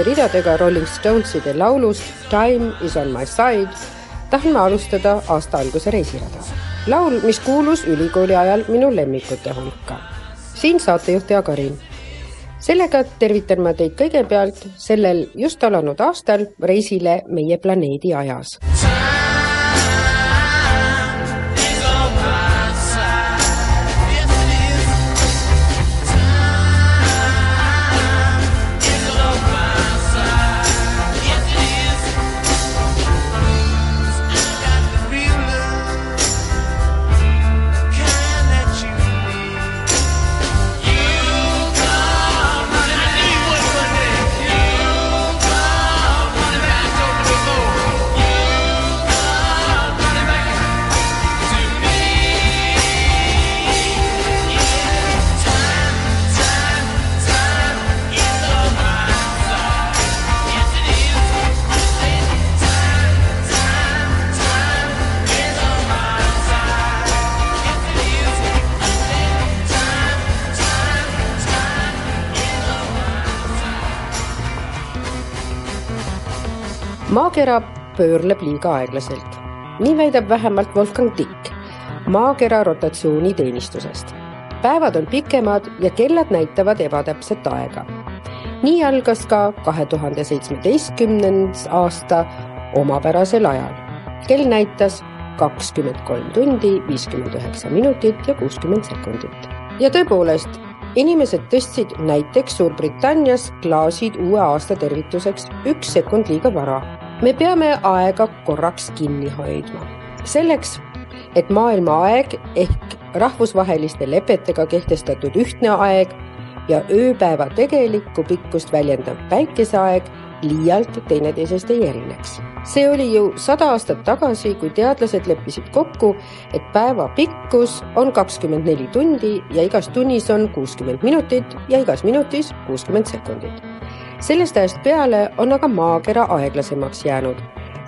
esimeste ridadega Rolling Stoneside laulust Time is on my side tahan ma alustada aasta alguse reisirada. laul, mis kuulus ülikooli ajal minu lemmikute hulka. siin saatejuht Jaak Arin. sellega tervitan ma teid kõigepealt sellel just alanud aastal reisile meie planeedi ajas maakera pöörleb liiga aeglaselt. nii väidab vähemalt Wolfgang Dick maakera rotatsiooniteenistusest. päevad on pikemad ja kellad näitavad ebatäpset aega. nii algas ka kahe tuhande seitsmeteistkümnendas aasta omapärasel ajal. kell näitas kakskümmend kolm tundi, viiskümmend üheksa minutit ja kuuskümmend sekundit. ja tõepoolest, inimesed tõstsid näiteks Suurbritannias klaasid uue aasta tervituseks üks sekund liiga vara. Me peame aega korraks kinni hoidma. selleks, et maailma aeg ehk rahvusvaheliste lepetega kehtestatud ühtne aeg ja ööpäeva tegelikku pikkust väljendav päikeseaeg liialt teineteisest ei erineks. see oli ju sada aastat tagasi, kui teadlased leppisid kokku, et päeva pikkus on kakskümmend neli tundi ja igas tunnis on kuuskümmend minutit ja igas minutis kuuskümmend sekundit. Sellest ajast peale on aga maakera aeglasemaks jäänud.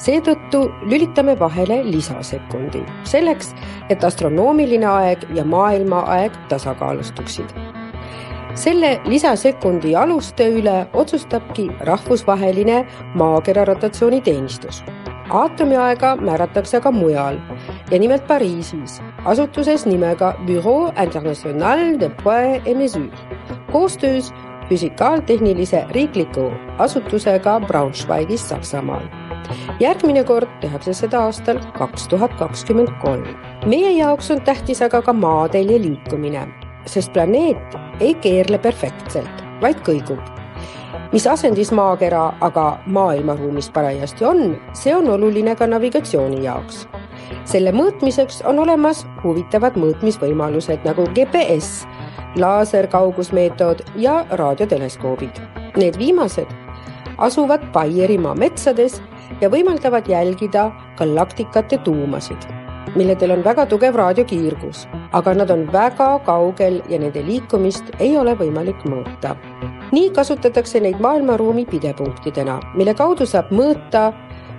seetõttu lülitame vahele lisasekundi, selleks, et astronoomiline aeg ja maailma aeg tasakaalustuksid selle lisasekundi aluste üle otsustabki rahvusvaheline maakera rotatsiooniteenistus. aatomiaega määratakse aga mujal ja nimelt Pariisis, asutuses nimega Bureau International de Poids et Mesures koostöös füsikaaltehnilise riikliku asutusega Braunschweigis Saksamaal. järgmine kord tehakse seda aastal kaks tuhat kakskümmend kolm. meie jaoks on tähtis aga ka maateel ja liikumine sest planeet ei keerle perfektselt, vaid kõigub. mis asendis maakera aga maailmaruumis parajasti on, see on oluline ka navigatsiooni jaoks. selle mõõtmiseks on olemas huvitavad mõõtmisvõimalused nagu GPS, laaserkaugusmeetod ja raadioteleskoobid. Need viimased asuvad Baierimaa metsades ja võimaldavad jälgida galaktikate tuumasid milledel on väga tugev raadiokiirgus, aga nad on väga kaugel ja nende liikumist ei ole võimalik mõõta. nii kasutatakse neid maailmaruumi pidepunktidena, mille kaudu saab mõõta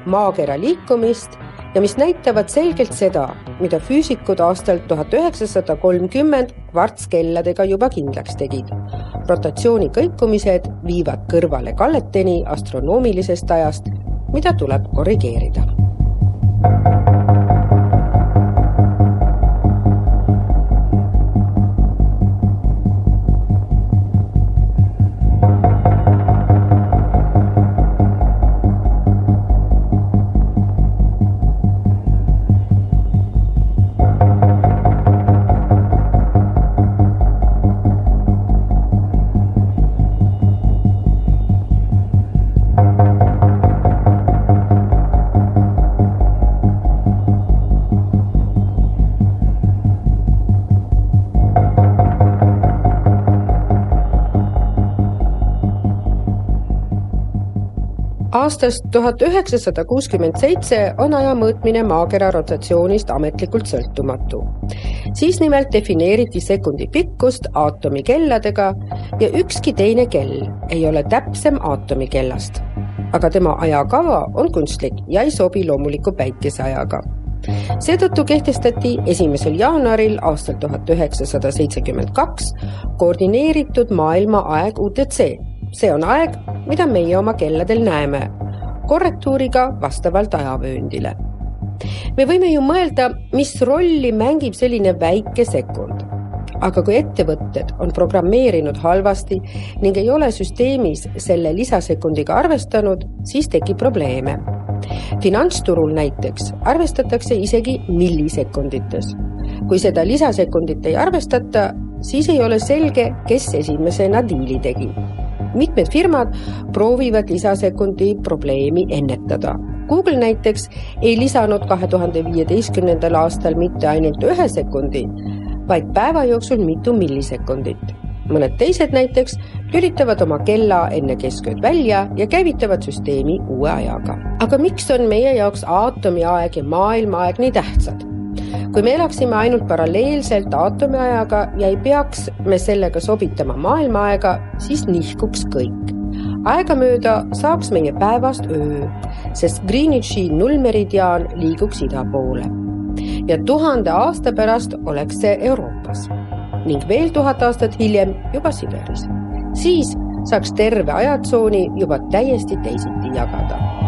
maakera liikumist ja mis näitavad selgelt seda, mida füüsikud aastal tuhat üheksasada kolmkümmend kvartskelladega juba kindlaks tegid. rotatsiooni kõikumised viivad kõrvale kalleteni astronoomilisest ajast, mida tuleb korrigeerida aastast tuhat üheksasada kuuskümmend seitse on aja mõõtmine maakera rotatsioonist ametlikult sõltumatu. siis nimelt defineeriti sekundi pikkust aatomikelladega ja ükski teine kell ei ole täpsem aatomikellast. aga tema ajakava on kunstlik ja ei sobi loomuliku päikeseajaga seetõttu kehtestati esimesel jaanuaril aastal tuhat üheksasada seitsekümmend kaks koordineeritud maailma aeg UTC see on aeg, mida meie oma kelladel näeme, korrektuuriga vastavalt ajavööndile. me võime ju mõelda, mis rolli mängib selline väike sekund. aga kui ettevõtted on programmeerinud halvasti ning ei ole süsteemis selle lisasekundiga arvestanud, siis tekib probleeme. finantsturul näiteks arvestatakse isegi millisekundites. kui seda lisasekundit ei arvestata, siis ei ole selge, kes esimesena diili tegi mitmed firmad proovivad lisasekundi probleemi ennetada. Google näiteks ei lisanud kahe tuhande viieteistkümnendal aastal mitte ainult ühe sekundi, vaid päeva jooksul mitu millisekundit. mõned teised näiteks lülitavad oma kella enne keskööd välja ja käivitavad süsteemi uue ajaga. aga miks on meie jaoks aatomiaeg ja maailmaaeg nii tähtsad? Kui me elaksime ainult paralleelselt aatomiajaga ja ei peaks me sellega sobitama maailmaaega, siis nihkuks kõik. aegamööda saaks meie päevast öö, sest Greenwichi nullmeridiaan liiguks ida poole. ja tuhande aasta pärast oleks see Euroopas ning veel tuhat aastat hiljem juba Siberis. siis saaks terve ajatsooni juba täiesti teisiti jagada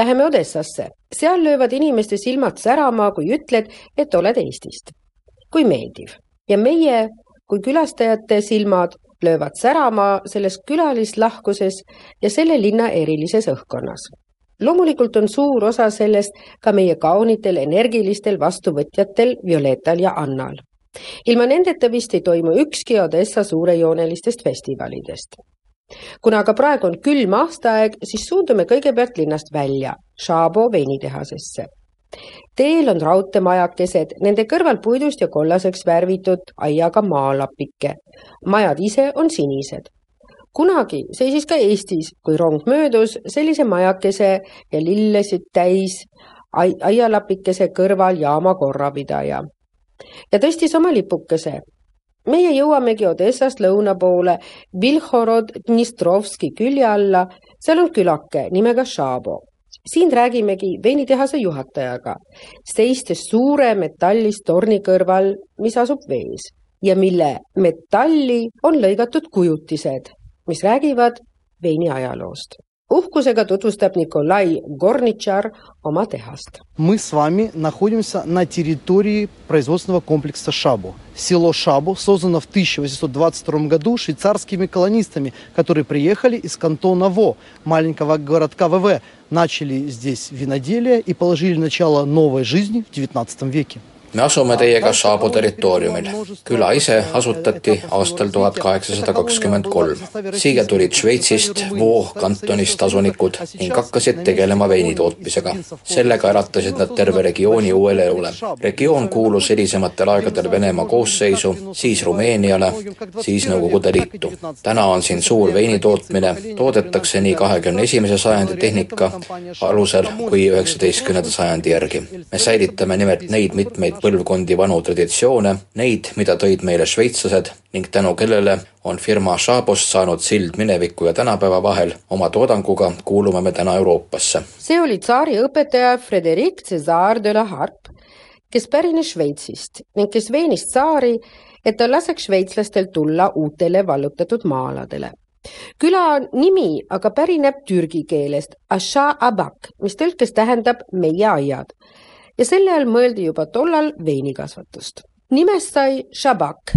läheme Odessasse. seal löövad inimeste silmad särama, kui ütled, et oled Eestist. kui meeldiv. ja meie kui külastajate silmad löövad särama selles külalislahkuses ja selle linna erilises õhkkonnas. loomulikult on suur osa sellest ka meie kaunitel energilistel vastuvõtjatel Violetal ja Annal. ilma nendeta vist ei toimu ükski Odessa suurejoonelistest festivalidest kuna aga praegu on külm aastaaeg, siis suundume kõigepealt linnast välja, Šabo veinitehasesse. teel on raudteemajakesed, nende kõrval puidust ja kollaseks värvitud aiaga maalapike. majad ise on sinised. kunagi seisis ka Eestis, kui rong möödus, sellise majakese ja lillesid täis ai aialapikese kõrval jaama korrapidaja ja tõstis oma lipukese meie jõuamegi Odessast lõuna poole Vilhorod-Dnistrovski külje alla, seal on külake nimega Šabo. siin räägimegi veinitehase juhatajaga, seistes suure metallist torni kõrval, mis asub vees ja mille metalli on lõigatud kujutised, mis räägivad veini ajaloost. Uhkusega tutvustab Nikolai Gornitšar oma tehast Мы с вами находимся на территории производственного комплекса Шабу. Село Шабу создано в 1822 году швейцарскими колонистами, которые приехали из кантона Во, маленького городка ВВ, начали здесь виноделие и положили начало новой жизни в 19 веке. Me asume teiega Šaabu territooriumil. küla ise asutati aastal tuhat kaheksasada kakskümmend kolm. siia tulid Šveitsist, Voo kantonist asunikud ning hakkasid tegelema veinitootmisega. sellega äratasid nad terve regiooni uuele elule. regioon kuulus hilisematel aegadel Venemaa koosseisu, siis Rumeeniale, siis Nõukogude Liitu. täna on siin suur veinitootmine, toodetakse nii kahekümne esimese sajandi tehnika alusel kui üheksateistkümnenda sajandi järgi. me säilitame nimelt neid mitmeid põlvkondi vanu traditsioone, neid, mida tõid meile šveitslased ning tänu kellele on firma Šabost saanud sild mineviku ja tänapäeva vahel. oma toodanguga kuulume me täna Euroopasse. see oli tsaari õpetaja Frederic César de la Harpe, kes pärines Šveitsist ning kes veenis tsaari, et ta laseks šveitslastel tulla uutele vallutatud maa-aladele. küla nimi aga pärineb türgi keelest mis tõlkes tähendab meie aiad ja selle all mõeldi juba tollal veinikasvatust. nimest sai Shabak,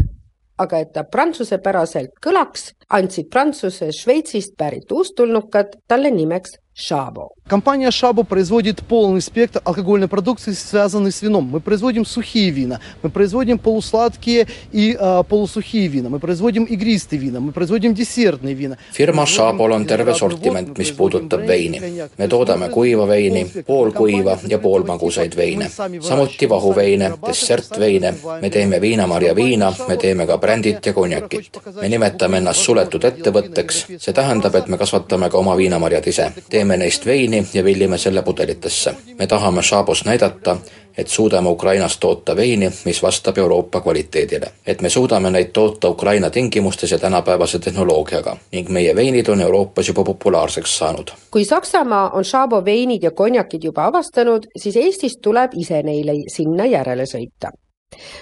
aga et ta prantsusepäraselt kõlaks, andsid Prantsuse Šveitsist pärit uustulnukad talle nimeks Шабо. Компания Шабо производит полный спектр алкогольной продукции, связанной с вином. Мы производим сухие вина, мы производим полусладкие и э, полусухие вина, мы производим игристые вина, мы производим десертные вина. firma Šabol on terve sortiment, mis puudutab veini. me toodame kuiva veini, poolkuiva ja poolmagusaid veine, samuti vahuveine, dessertveine, me teeme viinamarja viina, me teeme ka brändit ja konjakit. me nimetame ennast suletud ettevõtteks, see tähendab, et me kasvatame ka oma viinamarjad ise. teeme neist veini ja villime selle pudelitesse. me tahame Šabos näidata, et suudame Ukrainas toota veini, mis vastab Euroopa kvaliteedile. et me suudame neid toota Ukraina tingimustes ja tänapäevase tehnoloogiaga ning meie veinid on Euroopas juba populaarseks saanud. kui Saksamaa on Šabo veinid ja konjakid juba avastanud, siis Eestist tuleb ise neile sinna järele sõita.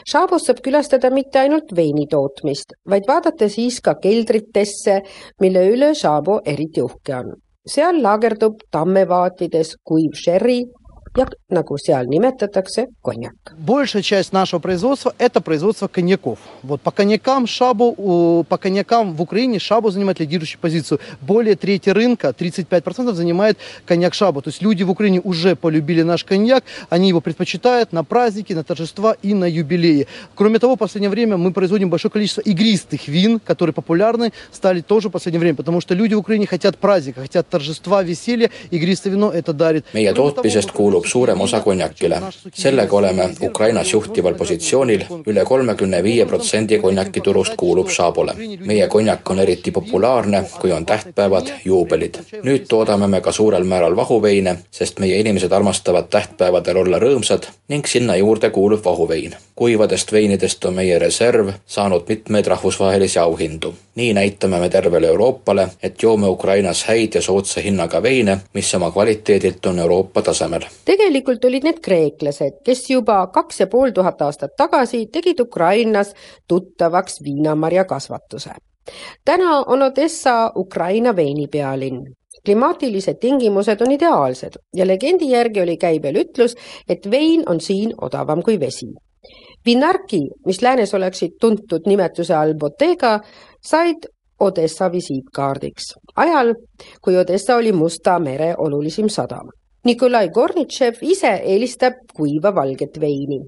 Šabos saab külastada mitte ainult veini tootmist, vaid vaadata siis ka keldritesse, mille üle Šabo eriti uhke on. Seal laagerdub tammevaatides kuiv sherry ja nagu seal nimetatakse, konjak. Большая часть нашего производства – это производство коньяков. Вот по коньякам Шабу, по коньякам в Украине Шабу занимает лидирующую позицию. Более трети рынка, 35% занимает коньяк Шабу. То есть люди в Украине уже полюбили наш коньяк, они его предпочитают на праздники, на торжества и на юбилеи. Кроме того, в последнее время мы производим большое количество игристых вин, которые популярны стали тоже в последнее время, потому что люди в Украине хотят праздника, хотят торжества, веселья, игристое вино это дарит. meie tootmisest kuulub suurem osa konjakile. sellega oleme Ukrainas juhtival positsioonil üle kolmekümne viie protsendi konjakiturust kuulub Šabole. meie konjak on eriti populaarne, kui on tähtpäevad, juubelid. nüüd toodame me ka suurel määral vahuveine, sest meie inimesed armastavad tähtpäevadel olla rõõmsad ning sinna juurde kuulub vahuvein. kuivadest veinidest on meie reserv saanud mitmeid rahvusvahelisi auhindu. nii näitame me tervele Euroopale, et joome Ukrainas häid ja soodsa hinnaga veine, mis oma kvaliteedilt on Euroopa tasemel tegelikult olid need kreeklased, kes juba kaks ja pool tuhat aastat tagasi tegid Ukrainas tuttavaks viinamarja kasvatuse. täna on Odessa Ukraina veinipealinn. klimaatilised tingimused on ideaalsed ja legendi järgi oli käibel ütlus, et vein on siin odavam kui vesi. Vinarki, mis läänes oleksid tuntud nimetuse all Bottega, said Odessa visiitkaardiks ajal, kui Odessa oli Musta mere olulisim sadam. Nikolai Kornitšev ise eelistab kuiva valget veini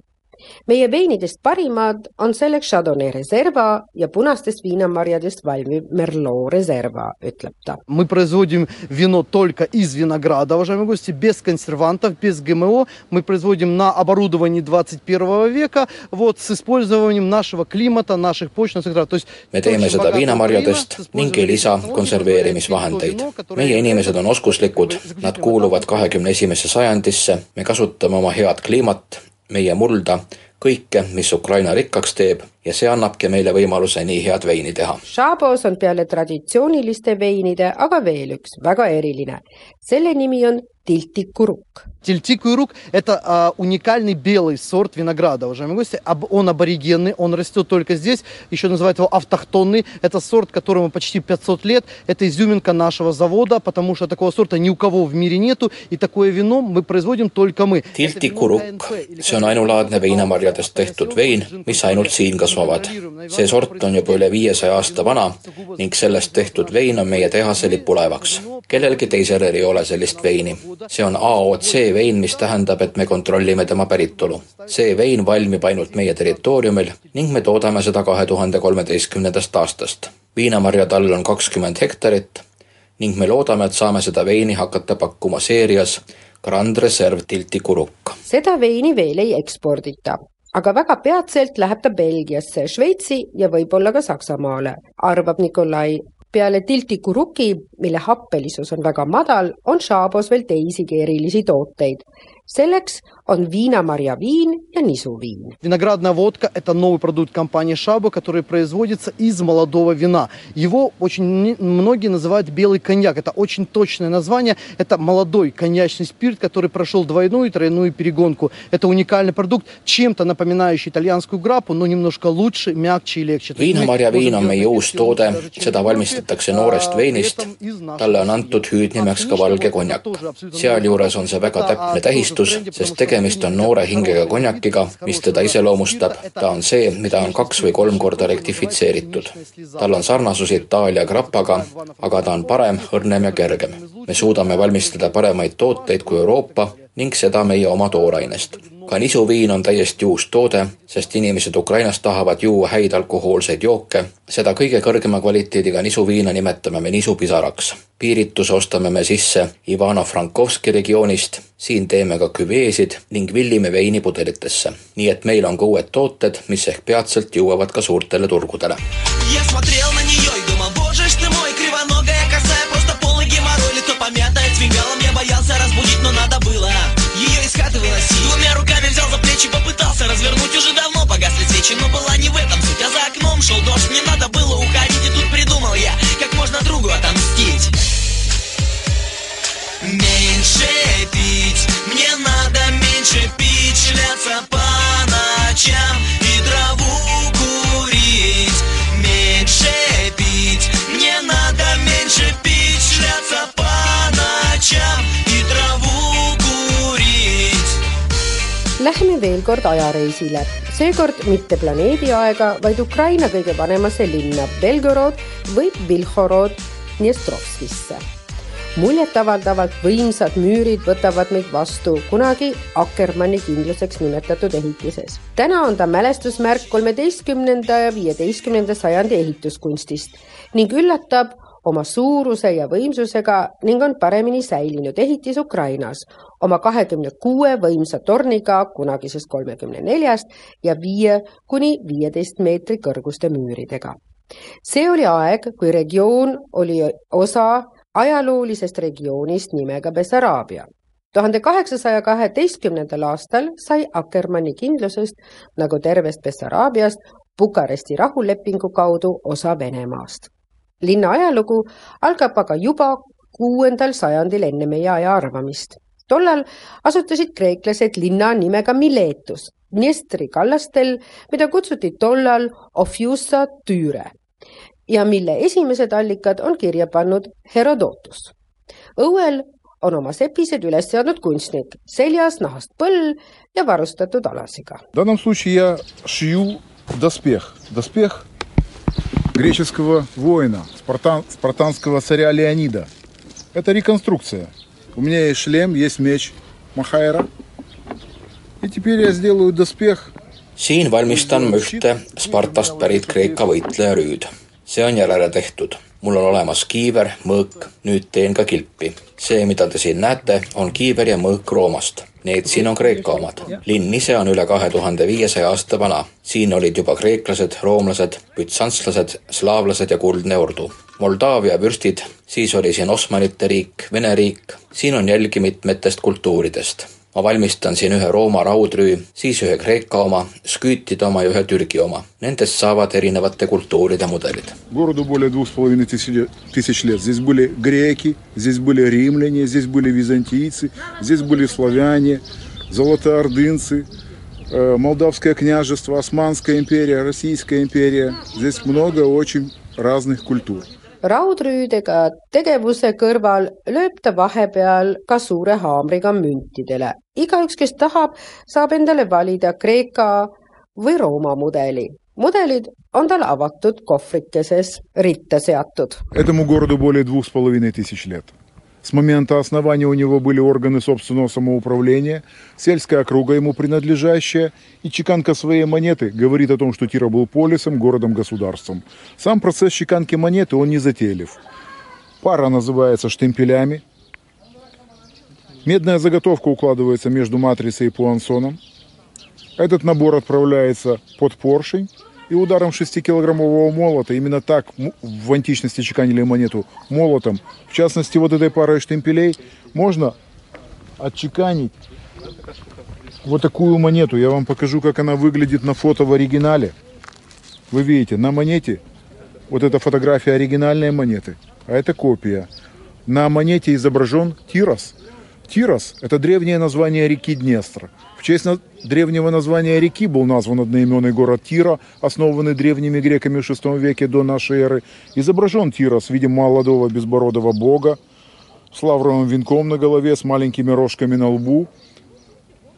meie veinidest parimad on selleks Chardonnay Reserva ja punastest viinamarjadest valmiv Merlot Reserva, ütleb ta. Мы производим вино только из винограда, уважаемые гости, без консервантов, без ГМО. Мы производим на оборудовании 21 века, вот, с использованием нашего климата, наших почв, наших трав. То есть me teeme очень seda богатая viinamarjadest Украина с ning ei lisa использованием konserveerimisvahendeid. вино, которое meie inimesed on является oskuslikud, nad kuuluvad kahekümne esimesse sajandisse, me kasutame oma head kliimat, meie mulda, kõike, mis Ukraina rikkaks teeb ja see annabki meile võimaluse nii head veini teha. Šabos on peale traditsiooniliste veinide aga veel üks väga eriline. selle nimi on tiltikuruk. Тильтикуйрук – это а, уникальный белый сорт винограда, уважаемые гости. Об- Он аборигенный, он растет только здесь, еще называют его автохтонный. Это сорт, которому почти 500 лет. Это изюминка нашего завода, потому что такого сорта ни у кого в мире нету. И такое вино мы производим только мы. Kuruk, see on ainulaadne viinamarjadest tehtud vein, mis ainult siin kasvavad. see sort on juba üle viiesaja aasta vana ning sellest tehtud vein on meie tehase lipulaevaks. kellelgi teisel ei ole sellist veini. See on AOC vein, mis tähendab, et me kontrollime tema päritolu. see vein valmib ainult meie territooriumil ning me toodame seda kahe tuhande kolmeteistkümnendast aastast. viinamarjade all on kakskümmend hektarit ning me loodame, et saame seda veini hakata pakkuma seerias Grand Reserve Tilti Kuruk. seda veini veel ei ekspordita, aga väga peatselt läheb ta Belgiasse, Šveitsi ja võib-olla ka Saksamaale, arvab Nikolai. Peale tiltikuruki, mille happelisus on väga madal, on Šabos veel teisigi erilisi tooteid. selleks on viinamarja viin ja nisuviin. Виноградная водка – это новый продукт компании Шаба, который производится из молодого вина. Его очень многие называют белый коньяк. Это очень точное название. Это молодой коньячный спирт, который прошел двойную и тройную перегонку. Это уникальный продукт, чем-то напоминающий итальянскую граппу, но немножко лучше, мягче и легче. Viinamarja viin можем on meie uus toode seda valmistatakse noorest а, veinist talle on antud hüüdnimeks ka valge konjak. sealjuures on see väga täpne tähistus, sest tegemist on noore hingega konjakiga, mis teda iseloomustab. ta on see, mida on kaks või kolm korda rektifitseeritud. tal on sarnasusi Itaalia grapaga, aga ta on parem, õrnem ja kergem. me suudame valmistada paremaid tooteid kui Euroopa ning seda meie oma toorainest ka nisuviin on täiesti uus toode, sest inimesed Ukrainas tahavad juua häid alkohoolseid jooke. seda kõige kõrgema kvaliteediga nisuviina nimetame me nisupisaraks. piirituse ostame me sisse Ivano-Frankovski regioonist, siin teeme ka küveesid ning villime veini pudelitesse. nii et meil on ka uued tooted, mis ehk peatselt jõuavad ka suurtele turgudele. Разбудить, но надо было ее из хаты выносить. Двумя руками взял за плечи, попытался развернуть, уже давно погасли свечи, но была не в этом суть, а за окном шел дождь, мне надо было уходить, и тут придумал я, как можно другу отомстить. Меньше пить, мне надо меньше пить, шляться по ночам veel kord ajareisile, seekord mitte planeediaega, vaid Ukraina kõige vanemasse linna Belgorod või Vilhorod Dnestrovskisse. muljetavaldavalt võimsad müürid võtavad meid vastu kunagi Akkermanni kindluseks nimetatud ehitises. täna on ta mälestusmärk kolmeteistkümnenda ja viieteistkümnenda sajandi ehituskunstist ning üllatab oma suuruse ja võimsusega ning on paremini säilinud ehitis Ukrainas oma kahekümne kuue võimsa torniga kunagisest kolmekümne neljast ja viie kuni viieteist meetri kõrguste müüridega. see oli aeg, kui regioon oli osa ajaloolisest regioonist nimega Bessaraabia. tuhande kaheksasaja kaheteistkümnendal aastal sai Akkermanni kindlusest nagu tervest Bessaraabiast Bukaresti rahulepingu kaudu osa Venemaast linna ajalugu algab aga juba kuuendal sajandil enne meie aja arvamist. tollal asutasid kreeklased linna nimega Miletus, Dnestri kallastel, mida kutsuti tollal Ophiussa Tüüre ja mille esimesed allikad on kirja pannud Herodotus. õuel on oma sepised üles seadnud kunstnik, seljas nahast põll ja varustatud alasiga. В данном случае я шью доспех. Доспех греческого воина, спартан, спартанского царя Леонида. Это реконструкция. У меня есть шлем, есть меч Махайра. И теперь я сделаю доспех siin valmistan ma ühte Spartast pärit Kreeka võitleja rüüd. see on järele tehtud. mul on olemas kiiver, mõõk, nüüd teen ka kilpi. see, mida te siin näete, on kiiver ja mõõk Roomast. Need siin on Kreeka omad. linn ise on üle kahe tuhande viiesaja aasta vana. siin olid juba kreeklased, roomlased, bütsantslased, slaavlased ja kuldne ordu. Moldaavia vürstid, siis oli siin Osmanite riik, Vene riik, siin on jälgi mitmetest kultuuridest ma valmistan siin ühe Rooma raudrüü, siis ühe Kreeka oma, sküütide oma ja ühe Türgi oma. Nendest saavad erinevate kultuuride mudelid. Городу более двух с половиной тысяч, тысяч лет. Здесь были греки, здесь были римляне, здесь были византийцы, здесь были славяне, золотоордынцы, э, Молдавское княжество, Османская империя, Российская империя. Здесь много очень разных культур. raudrüüdega tegevuse kõrval lööb ta vahepeal ka suure haamriga müntidele. igaüks, kes tahab, saab endale valida Kreeka või Rooma mudeli. mudelid on tal avatud kohvrikeses ritta seatud. Этому городу более двух с половиной тысяч лет. С момента основания у него были органы собственного самоуправления, сельская округа ему принадлежащая, и чеканка своей монеты говорит о том, что Тира был полисом, городом-государством. Сам процесс чеканки монеты, он не затейлив. Пара называется штемпелями. Медная заготовка укладывается между матрицей и пуансоном. Этот набор отправляется под поршень, и ударом 6-килограммового молота, именно так в античности чеканили монету молотом, в частности вот этой парой штемпелей, можно отчеканить вот такую монету. Я вам покажу, как она выглядит на фото в оригинале. Вы видите, на монете вот эта фотография оригинальной монеты, а это копия. На монете изображен Тирос. Тирос – это древнее название реки Днестр. В честь древнего названия реки был назван одноименный город Тира, основанный древними греками в VI веке до нашей эры. Изображен Тирос в виде молодого безбородого бога с лавровым венком на голове, с маленькими рожками на лбу.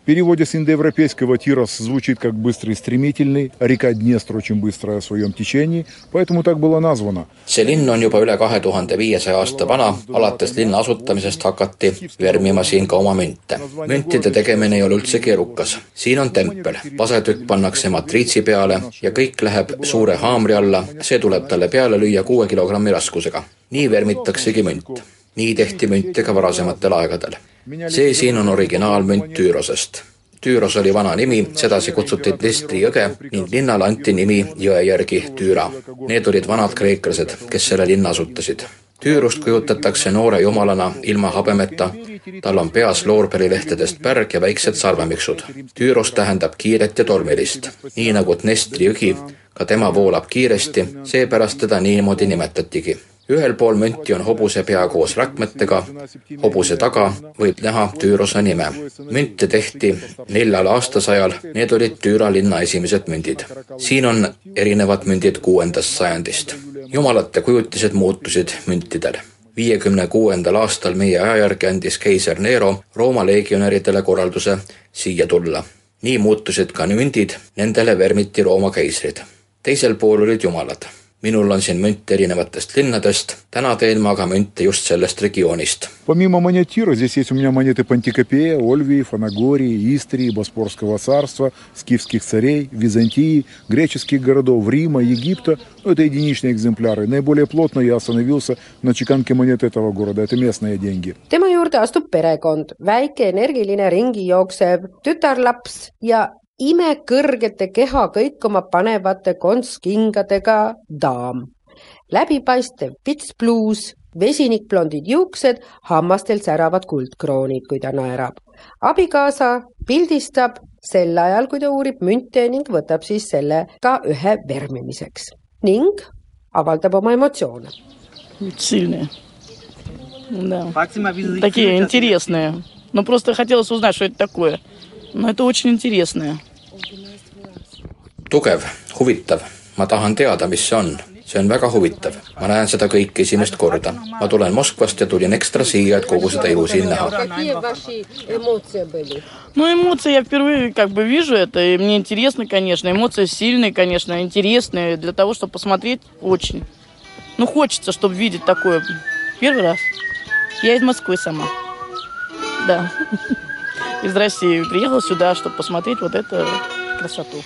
В переводе с индоевропейского «тирос» звучит как «быстрый и стремительный», река Днестр очень быстрая в своем течении, поэтому так было названо. see linn on juba üle kahe tuhande viiesaja aasta vana, alates linna asutamisest hakati vermima siin ka oma münte. müntide tegemine ei ole üldse keerukas. siin on tempel, vasetükk pannakse matriitsi peale ja kõik läheb suure haamri alla, see tuleb talle peale lüüa kuue kilogrammi raskusega. nii vermitaksegi münt. nii tehti münte ka varasematel aegadel. see siin on originaalmünt Tüürosest Tüüros oli vana nimi, sedasi kutsuti Dnestri jõge ning linnale anti nimi jõe järgi Tüüra. Need olid vanad kreeklased, kes selle linna asutasid. Tüürust kujutatakse noore jumalana ilma habemeta, tal on peas loorberilehtedest pärg ja väiksed sarvemiksud. Tüüros tähendab kiiret ja tormilist. nii nagu Dnestri jõgi, ka tema voolab kiiresti, seepärast teda niimoodi nimetatigi ühel pool münti on hobuse pea koos rakmetega, hobuse taga võib näha Tüürosa nime. münte tehti neljal aastasajal, need olid Tüüra linna esimesed mündid. siin on erinevad mündid kuuendast sajandist. jumalate kujutised muutusid müntidel. viiekümne kuuendal aastal meie aja järgi andis keiser Nero Rooma legionäridele korralduse siia tulla. nii muutusid ka mündid, nendele vermiti Rooma keisrid. teisel pool olid jumalad minul on siin münte erinevatest linnadest, täna teen ma aga münte just sellest regioonist. Помимо монет Тира, здесь есть у меня монеты Пантикопея, Ольвии, Фанагории, Истрии, Боспорского царства, скифских царей, Византии, греческих городов, Рима, Египта. Ну, это единичные экземпляры. Наиболее плотно я остановился на чеканке монет этого города. Это местные деньги. tema juurde astub perekond, väike energiline ringi jooksev tütarlaps ja imekõrgete keha kõikuma panevate kontskingadega daam. läbipaistev pitspluus, vesinikblondid juuksed, hammastel säravad kuldkroonid, kui ta naerab. abikaasa pildistab sel ajal, kui ta uurib münte ning võtab siis selle ka ühe vermimiseks ning avaldab oma emotsioone. Сильные. Да. Такие интересные. Ну, просто хотелось узнать, что это такое. Но это очень интересное. tugev, huvitav, ma tahan teada, mis see on. see on väga huvitav, ma näen seda kõike esimest korda. ma tulen Moskvast ja tulin ekstra siia, et kogu seda ilu siin näha. Ну, эмоции я впервые как бы вижу это, и мне интересно, конечно. Эмоции сильные, конечно, интересные. Для того, чтобы посмотреть, очень. Ну, хочется, чтобы видеть такое. Первый раз. Я из Москвы сама. Да. Из России. Приехала сюда, чтобы посмотреть вот эту красоту.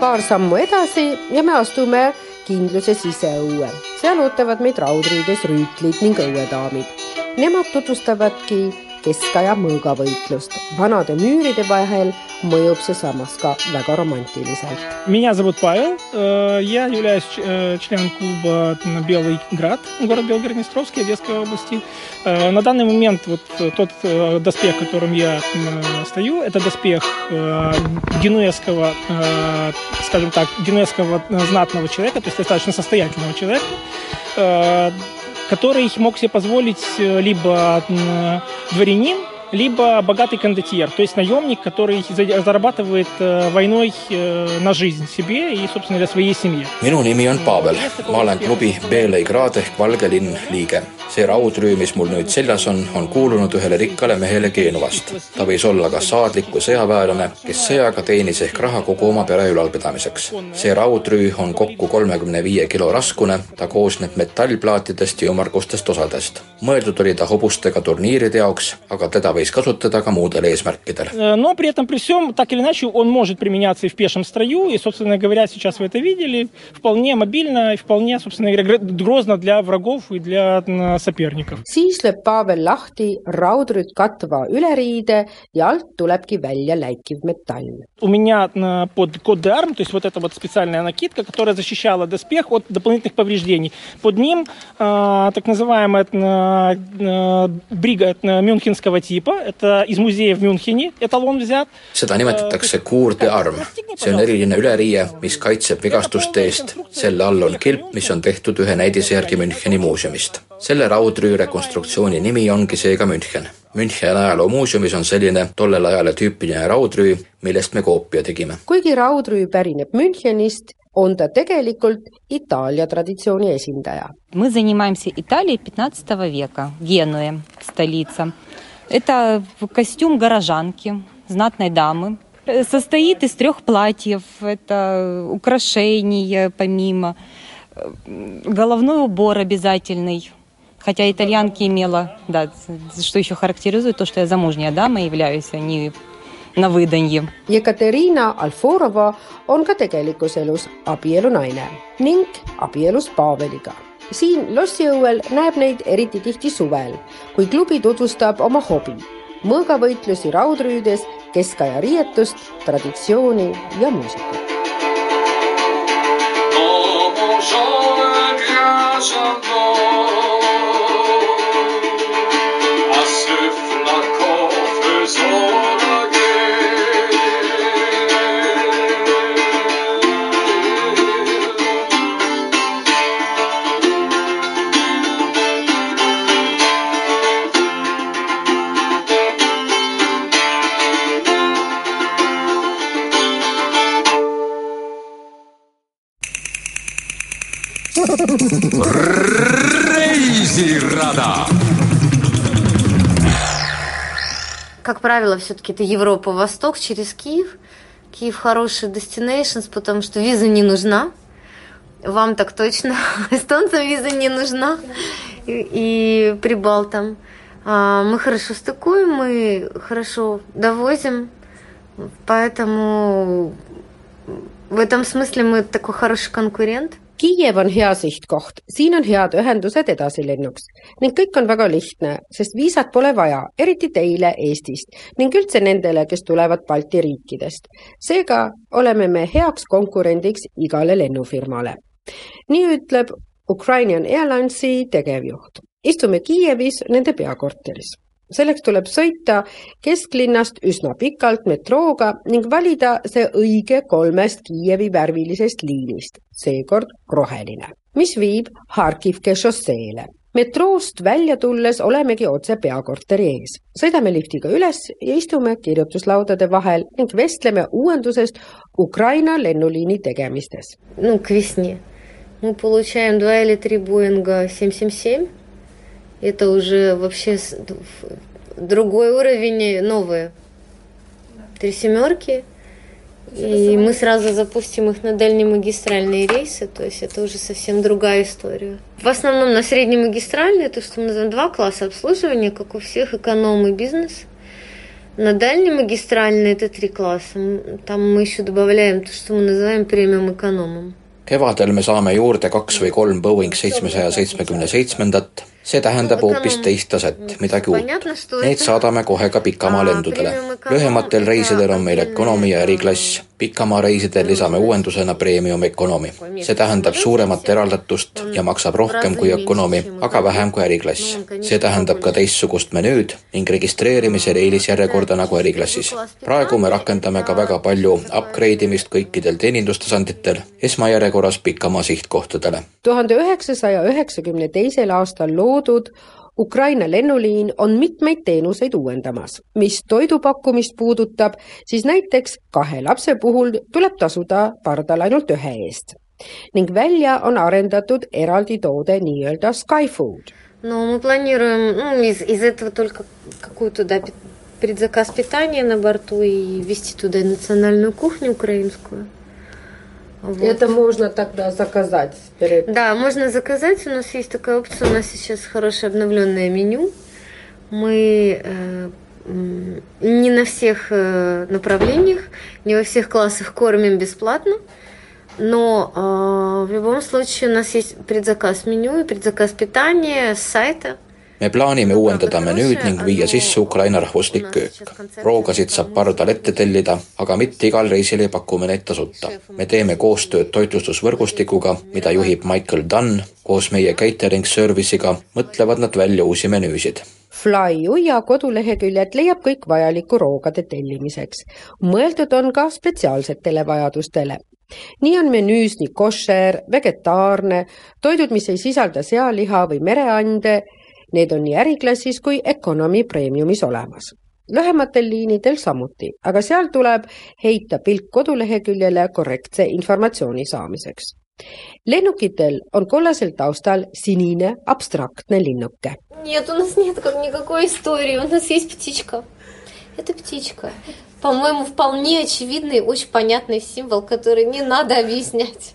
paar sammu edasi ja me astume kindluse siseõue. seal ootavad meid raudriides rüütlid ning õuedaamid. Nemad tutvustavadki keskaja mõõgavõitlust. vanade müüride vahel mõjub see ka väga romantiliselt. Меня зовут Павел, э, я являюсь э, членом клуба «Белый град», город Белгород-Днестровский, Одесской области. Э, На данный момент вот тот доспех, в котором я стою, это доспех генуэзского, скажем так, генуэзского знатного человека, то есть достаточно состоятельного человека, который мог себе позволить э, либо м, дворянин, либо богатый кондотьер, то есть наемник, который за- зарабатывает э, войной э, на жизнь себе и, собственно, для своей семьи. minu nimi on Pavel, ma olen klubi Belei Grad ehk Valge linn liige. see raudrüü, mis mul nüüd seljas on, on kuulunud ühele rikkale mehele Geenuvast. ta võis olla kas saadlik või sõjaväelane, kes sõjaga teenis ehk raha kogu oma pere ülalpidamiseks. see raudrüü on kokku kolmekümne viie kilo raskune, ta koosneb metallplaatidest ja ümmargustest osadest. mõeldud oli ta hobustega turniiride jaoks, aga teda võis kasutada ka muudel eesmärkidel. Но при этом, при всем, так или иначе, он может применяться и в пешем строю, и, собственно говоря, сейчас вы это видели, вполне мобильно и вполне, собственно говоря, гр- грозно для врагов и для соперников. siis lööb Pavel lahti raudrüüt katva üleriide ja alt tulebki välja läikiv metall. У меня под код ДАРМ, то есть вот эта вот специальная накидка, которая защищала доспех от дополнительных повреждений. Под ним э, так называемая э, брига э, мюнхенского типа. Это из музея в Мюнхене эталон взят. seda nimetatakse Cour de Arm. see on eriline üleriie, mis kaitseb vigastuste eest. selle all on kilp, mis on tehtud ühe näidise järgi Müncheni muuseumist. selle raudrüü rekonstruktsiooni nimi ongi seega München. Müncheni ajaloomuuseumis on selline tollel ajal tüüpiline raudrüü, millest me koopia tegime. kuigi raudrüü pärineb Münchenist, on ta tegelikult Itaalia traditsiooni esindaja. Мы занимаемся Италией 15 века, Генуя, столица. Это костюм горожанки, знатной дамы. Э, Состоит из трех платьев, это украшения помимо, э, головной убор обязательный. Хотя итальянки имела, да, что еще характеризует то, что я замужняя дама являюсь, а не на выданье. Jekaterina Alforova on ka tegelikus elus abielunaine ning abielus Paveliga. Siin lossiõuel näeb neid eriti tihti suvel, kui klubi tutvustab oma hobi, mõõgavõitlusi raudrüüdes, keskaja riietust, traditsiooni ja muusikat. Правило, все-таки это Европа, Восток через Киев. Киев хороший destinations, потому что виза не нужна. Вам так точно. Эстонцам виза не нужна. И, и прибалтам. А, мы хорошо стыкуем, мы хорошо довозим. Поэтому в этом смысле мы такой хороший конкурент. Kiiev on hea sihtkoht, siin on head ühendused edasilennuks ning kõik on väga lihtne, sest viisat pole vaja, eriti teile Eestist ning üldse nendele, kes tulevad Balti riikidest. seega oleme me heaks konkurendiks igale lennufirmale. nii ütleb Ukrainian Airlinesi tegevjuht. istume Kiievis nende peakorteris selleks tuleb sõita kesklinnast üsna pikalt metrooga ning valida see õige kolmest Kiievi värvilisest liinist, seekord roheline, mis viib Harkivke šosseele. metroost välja tulles olemegi otse peakorteri ees. sõidame liftiga üles ja istume kirjutuslaudade vahel ning vestleme uuendusest Ukraina lennuliini tegemistes. Ну, к весне. Мы получаем два или три Боинга 777. Это уже вообще другой уровень, новые. Три семерки. И мы сразу запустим их на дальнемагистральные рейсы, то есть это уже совсем другая история. В основном на среднемагистральные, то, что мы называем два класса обслуживания, как у всех, эконом и бизнес. На дальнемагистральные это три класса. Там мы еще добавляем то, что мы называем премиум экономом. kevadel me saame juurde kaks või kolm Boeing seitsmesaja seitsmekümne seitsmendat, see tähendab hoopis teist taset, midagi uut. Need saadame kohe ka pikamaalendudele. lühematel reisidel on meil ökonomi ja eriklass, pikamareisidel lisame uuendusena premium economy. see tähendab suuremat eraldatust ja maksab rohkem kui ökonomi, aga vähem kui eriklass. see tähendab ka teistsugust menüüd ning registreerimisel eelisjärjekorda nagu eriklassis. praegu me rakendame ka väga palju upgrade imist kõikidel teenindustasanditel, esmajärjekorras pikamaa sihtkohtadele tuhande üheksasaja üheksakümne teisel aastal loodud Ukraina lennuliin on mitmeid teenuseid uuendamas. mis toidupakkumist puudutab, siis näiteks kahe lapse puhul tuleb tasuda pardal ainult ühe eest ning välja on arendatud eraldi toode nii-öelda Skyfood. Но мы планируем ну, из, из этого только какую-то да, пи- предзаказ питания на борту и вести туда и национальную кухню украинскую. Вот. Это можно тогда заказать перед... Да, можно заказать. У нас есть такая опция. У нас сейчас хорошее обновленное меню. Мы э, не на всех э, направлениях, не во всех классах кормим бесплатно. Но э, в любом случае у нас есть предзаказ меню и предзаказ питания с сайта. Me plaanime uuendada menüüd ning viia sisse Ukraina rahvuslik köök. roogasid saab pardal ette tellida, aga mitte igal reisil ei paku me neid tasuta. me teeme koostööd toitlustusvõrgustikuga, mida juhib Michael Dunn. koos meie catering service'iga mõtlevad nad välja uusi menüüsid Fly Uia koduleheküljelt leiab kõik vajalikku roogade tellimiseks. mõeldud on ka spetsiaalsetele vajadustele. nii on menüüs nii koššer, vegetaarne, toidud, mis ei sisalda sealiha või mereande. Need on nii äriklassis kui economy premiumis olemas. lühematel liinidel samuti, aga seal tuleb heita pilk koduleheküljele korrektse informatsiooni saamiseks. lennukitel on kollasel taustal sinine abstraktne linnuke. Нет, у нас нет как никакой истории. У нас есть птичка. Это птичка. По-моему, вполне очевидный, очень понятный символ, который не надо объяснять.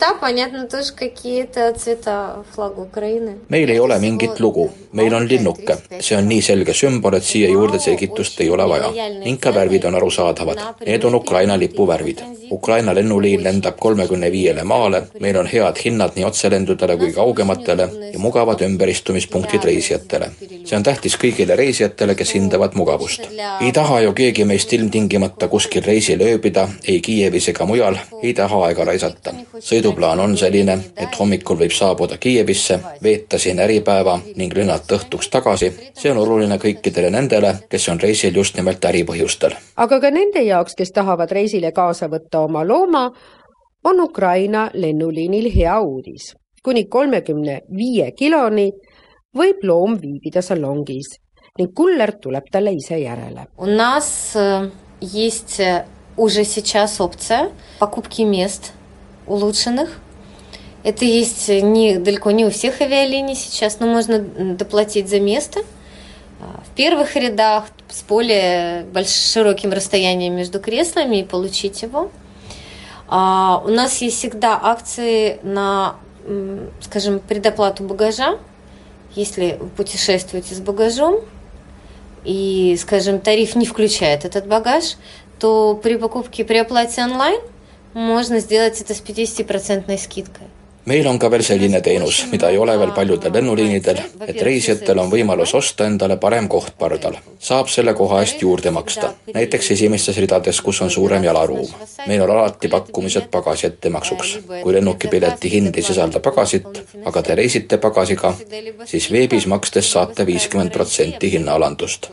Да, понятно тоже какие-то цвета флага Украины. meil ei ole mingit lugu, meil on linnuke, see on nii selge sümbol, et siia juurde selgitust ei ole vaja. ning ka värvid on arusaadavad, need on Ukraina lipu värvid. Ukraina lennuliin lendab kolmekümne viiele maale, meil on head hinnad nii otselendudele kui kaugematele ja mugavad ümberistumispunktid reisijatele. see on tähtis kõigile reisijatele, kes hindavad mugavust. ei taha ju keegi meist ilmtingimata kuskil reisil ööbida, ei Kiievis ega mujal, ei taha aega raisata sõiduplaan on selline, et hommikul võib saabuda Kiievisse, veeta siin äripäeva ning lennata õhtuks tagasi. see on oluline kõikidele nendele, kes on reisil just nimelt äripõhjustel. aga ka nende jaoks, kes tahavad reisile kaasa võtta oma looma, on Ukraina lennuliinil hea uudis. kuni kolmekümne viie kiloni võib loom viibida salongis ning kuller tuleb talle ise järele. У нас э, есть э, уже сейчас опция покупки мест улучшенных. Это есть не, далеко не у всех авиалиний сейчас, но можно доплатить за место. А, В первых рядах с более больш- широким расстоянием между креслами и получить его. А, У нас есть всегда акции на, скажем, предоплату багажа. Если вы путешествуете с багажом, и, скажем, тариф не включает этот багаж, то при покупке, при оплате онлайн можно сделать это с 50% скидкой. meil on ka veel selline teenus, mida ei ole veel paljudel lennuliinidel, et reisijatel on võimalus osta endale parem koht pardal. saab selle koha eest juurde maksta, näiteks esimestes ridades, kus on suurem jalaruum. meil on alati pakkumised pagasi ettemaksuks. kui lennukipileti hind ei sisalda pagasit, aga te reisite pagasiga, siis veebis makstes saate viiskümmend protsenti hinnaalandust.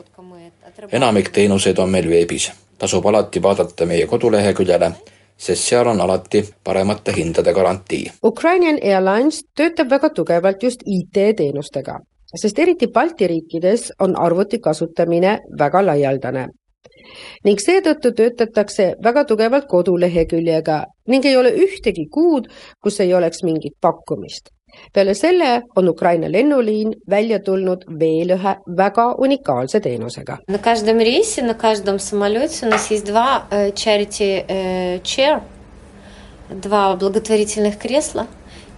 enamik teenuseid on meil veebis, tasub alati vaadata meie koduleheküljele sest seal on alati paremate hindade garantii. Ukrainian Airlines töötab väga tugevalt just IT-teenustega, sest eriti Balti riikides on arvuti kasutamine väga laialdane. ning seetõttu töötatakse väga tugevalt koduleheküljega ning ei ole ühtegi kuud, kus ei oleks mingit pakkumist. Peale selle on Ukraina lennuliin välja tulnud veel ühe väga unikaalse teenusega. Э, э, два благотворительных кресла,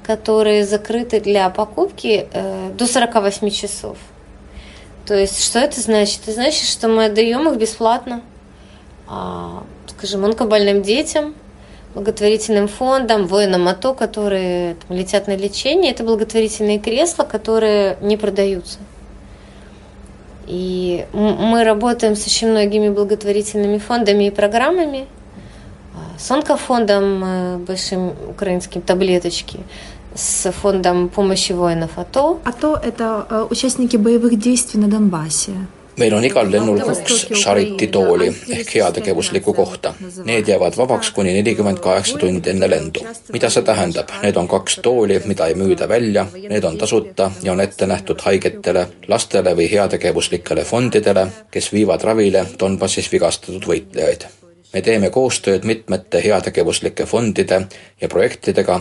которые закрыты для покупки э, до 48 часов. То есть, что это значит? Это значит, что мы отдаем их бесплатно, а, скажем, онкобольным детям, благотворительным фондам, воинам АТО, которые там, летят на лечение. Это благотворительные кресла, которые не продаются. И мы работаем с очень многими благотворительными фондами и программами. А, С онкофондом э, большим украинским таблеточки, с фондом помощи воинов АТО. АТО – это э, участники боевых действий на Донбассе. Meil on igal lennul kaks Chariti tooli ehk heategevuslikku kohta. Need jäävad vabaks kuni nelikümmend kaheksa tundi enne lendu. mida see tähendab? Need on kaks tooli, mida ei müüda välja, need on tasuta ja on ette nähtud haigetele, lastele või heategevuslikele fondidele, kes viivad ravile Donbassis vigastatud võitlejaid. me teeme koostööd mitmete heategevuslike fondide ja projektidega,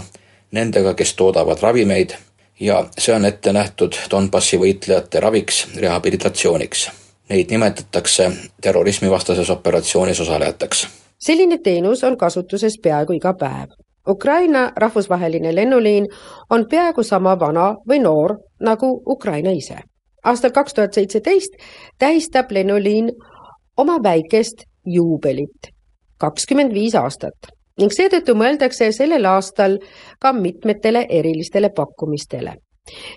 nendega, kes toodavad ravimeid ja see on ette nähtud Donbassi võitlejate raviks, rehabilitatsiooniks. Neid nimetatakse terrorismivastases operatsioonis osalejateks. selline teenus on kasutuses peaaegu iga päev. Ukraina rahvusvaheline lennuliin on peaaegu sama vana või noor nagu Ukraina ise. aastal kaks tuhat seitseteist tähistab lennuliin oma väikest juubelit, kakskümmend viis aastat ning seetõttu mõeldakse sellel aastal ka mitmetele erilistele pakkumistele.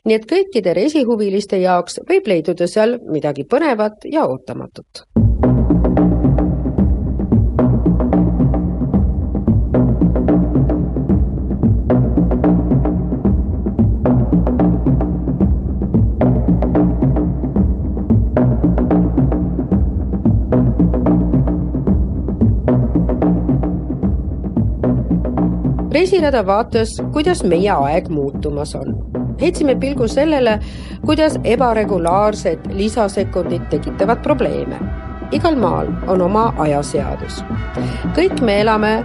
Nii et kõikide reisihuviliste jaoks võib leiduda seal midagi põnevat ja ootamatut. reisirada vaatas, kuidas meie aeg muutumas on. Heitsime pilgu sellele, kuidas ebaregulaarsed lisasekundid tekitavad probleeme. igal maal on oma ajaseadus. kõik me elame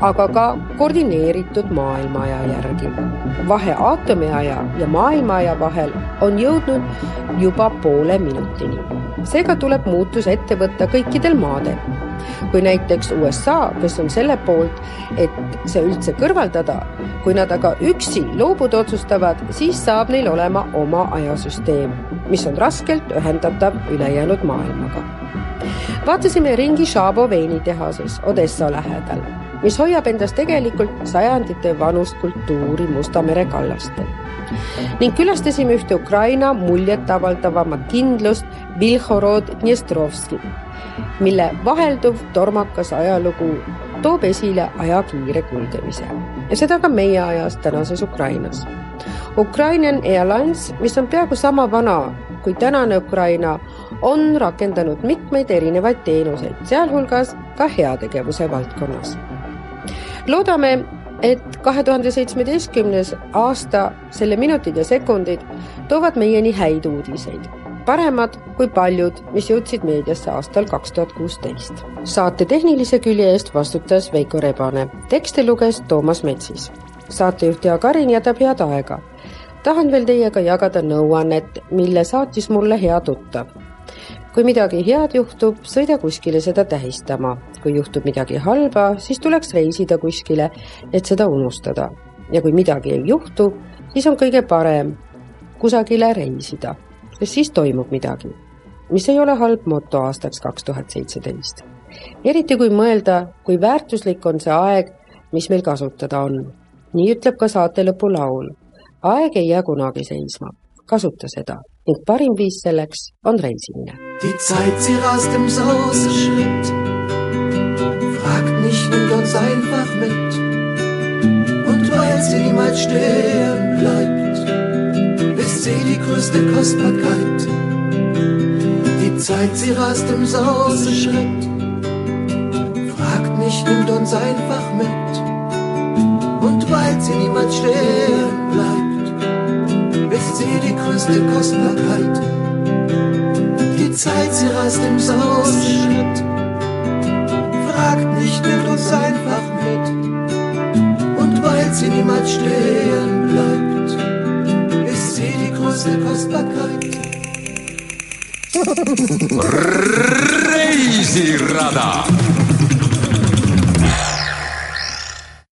aga ka koordineeritud maailmaaja järgi. vahe aatomiaja ja maailmaaja vahel on jõudnud juba poole minutini. seega tuleb muutus ette võtta kõikidel maadel. Kui näiteks USA, kes on selle poolt, et see üldse kõrvaldada, kui nad aga üksi loobuda otsustavad, siis saab neil olema oma ajasüsteem, mis on raskelt ühendatav ülejäänud maailmaga vaatasime ringi Šabo veinitehases Odessa lähedal mis hoiab endas tegelikult sajandite vanust kultuuri Musta mere kallastel. ning külastasime ühte Ukraina muljetavaldavamat kindlust Vilhorod Dnestrovski, mille vahelduv tormakas ajalugu toob esile aja kiire kulgemise. Ja seda ka meie ajas tänases Ukrainas. Ukrainian Airlines, mis on peaaegu sama vana kui tänane Ukraina, on rakendanud mitmeid erinevaid teenuseid, sealhulgas ka heategevuse valdkonnas. Loodame, et kahe tuhande seitsmeteistkümnes aasta, selle minutid ja sekundid toovad meieni häid uudiseid, paremad kui paljud, mis jõudsid meediasse aastal kaks tuhat kuusteist. saate tehnilise külje eest vastutas Veiko Rebane, tekste luges Toomas Metsis. saatejuht Jaak Arin jätab head aega. tahan veel teiega jagada nõuannet, mille saatis mulle hea tuttav kui midagi head juhtub, sõida kuskile seda tähistama. kui juhtub midagi halba, siis tuleks reisida kuskile, et seda unustada. ja kui midagi ei juhtu, siis on kõige parem kusagile reisida, sest siis toimub midagi, mis ei ole halb moto aastaks kaks tuhat seitseteist. eriti kui mõelda, kui väärtuslik on see aeg, mis meil kasutada on. nii ütleb ka saate lõpulaul. aeg ei jää kunagi seisma, kasuta seda ning parim viis selleks on reisimine Die Zeit, sie rast im Sauseschritt. Fragt nicht, nimmt uns einfach mit. Und weil sie niemals stehen bleibt, sie die größte Kostbarkeit. Die Zeit, sie rast im Sauseschritt. Fragt nicht, nimmt uns einfach mit. Und weil sie niemals stehen bleibt, ist sie die größte Kostbarkeit. Die Zeit, sie rast im Sauseschritt. Fragt nicht, nimmt uns einfach mit. Und weil sie niemals stehen bleibt, reisirada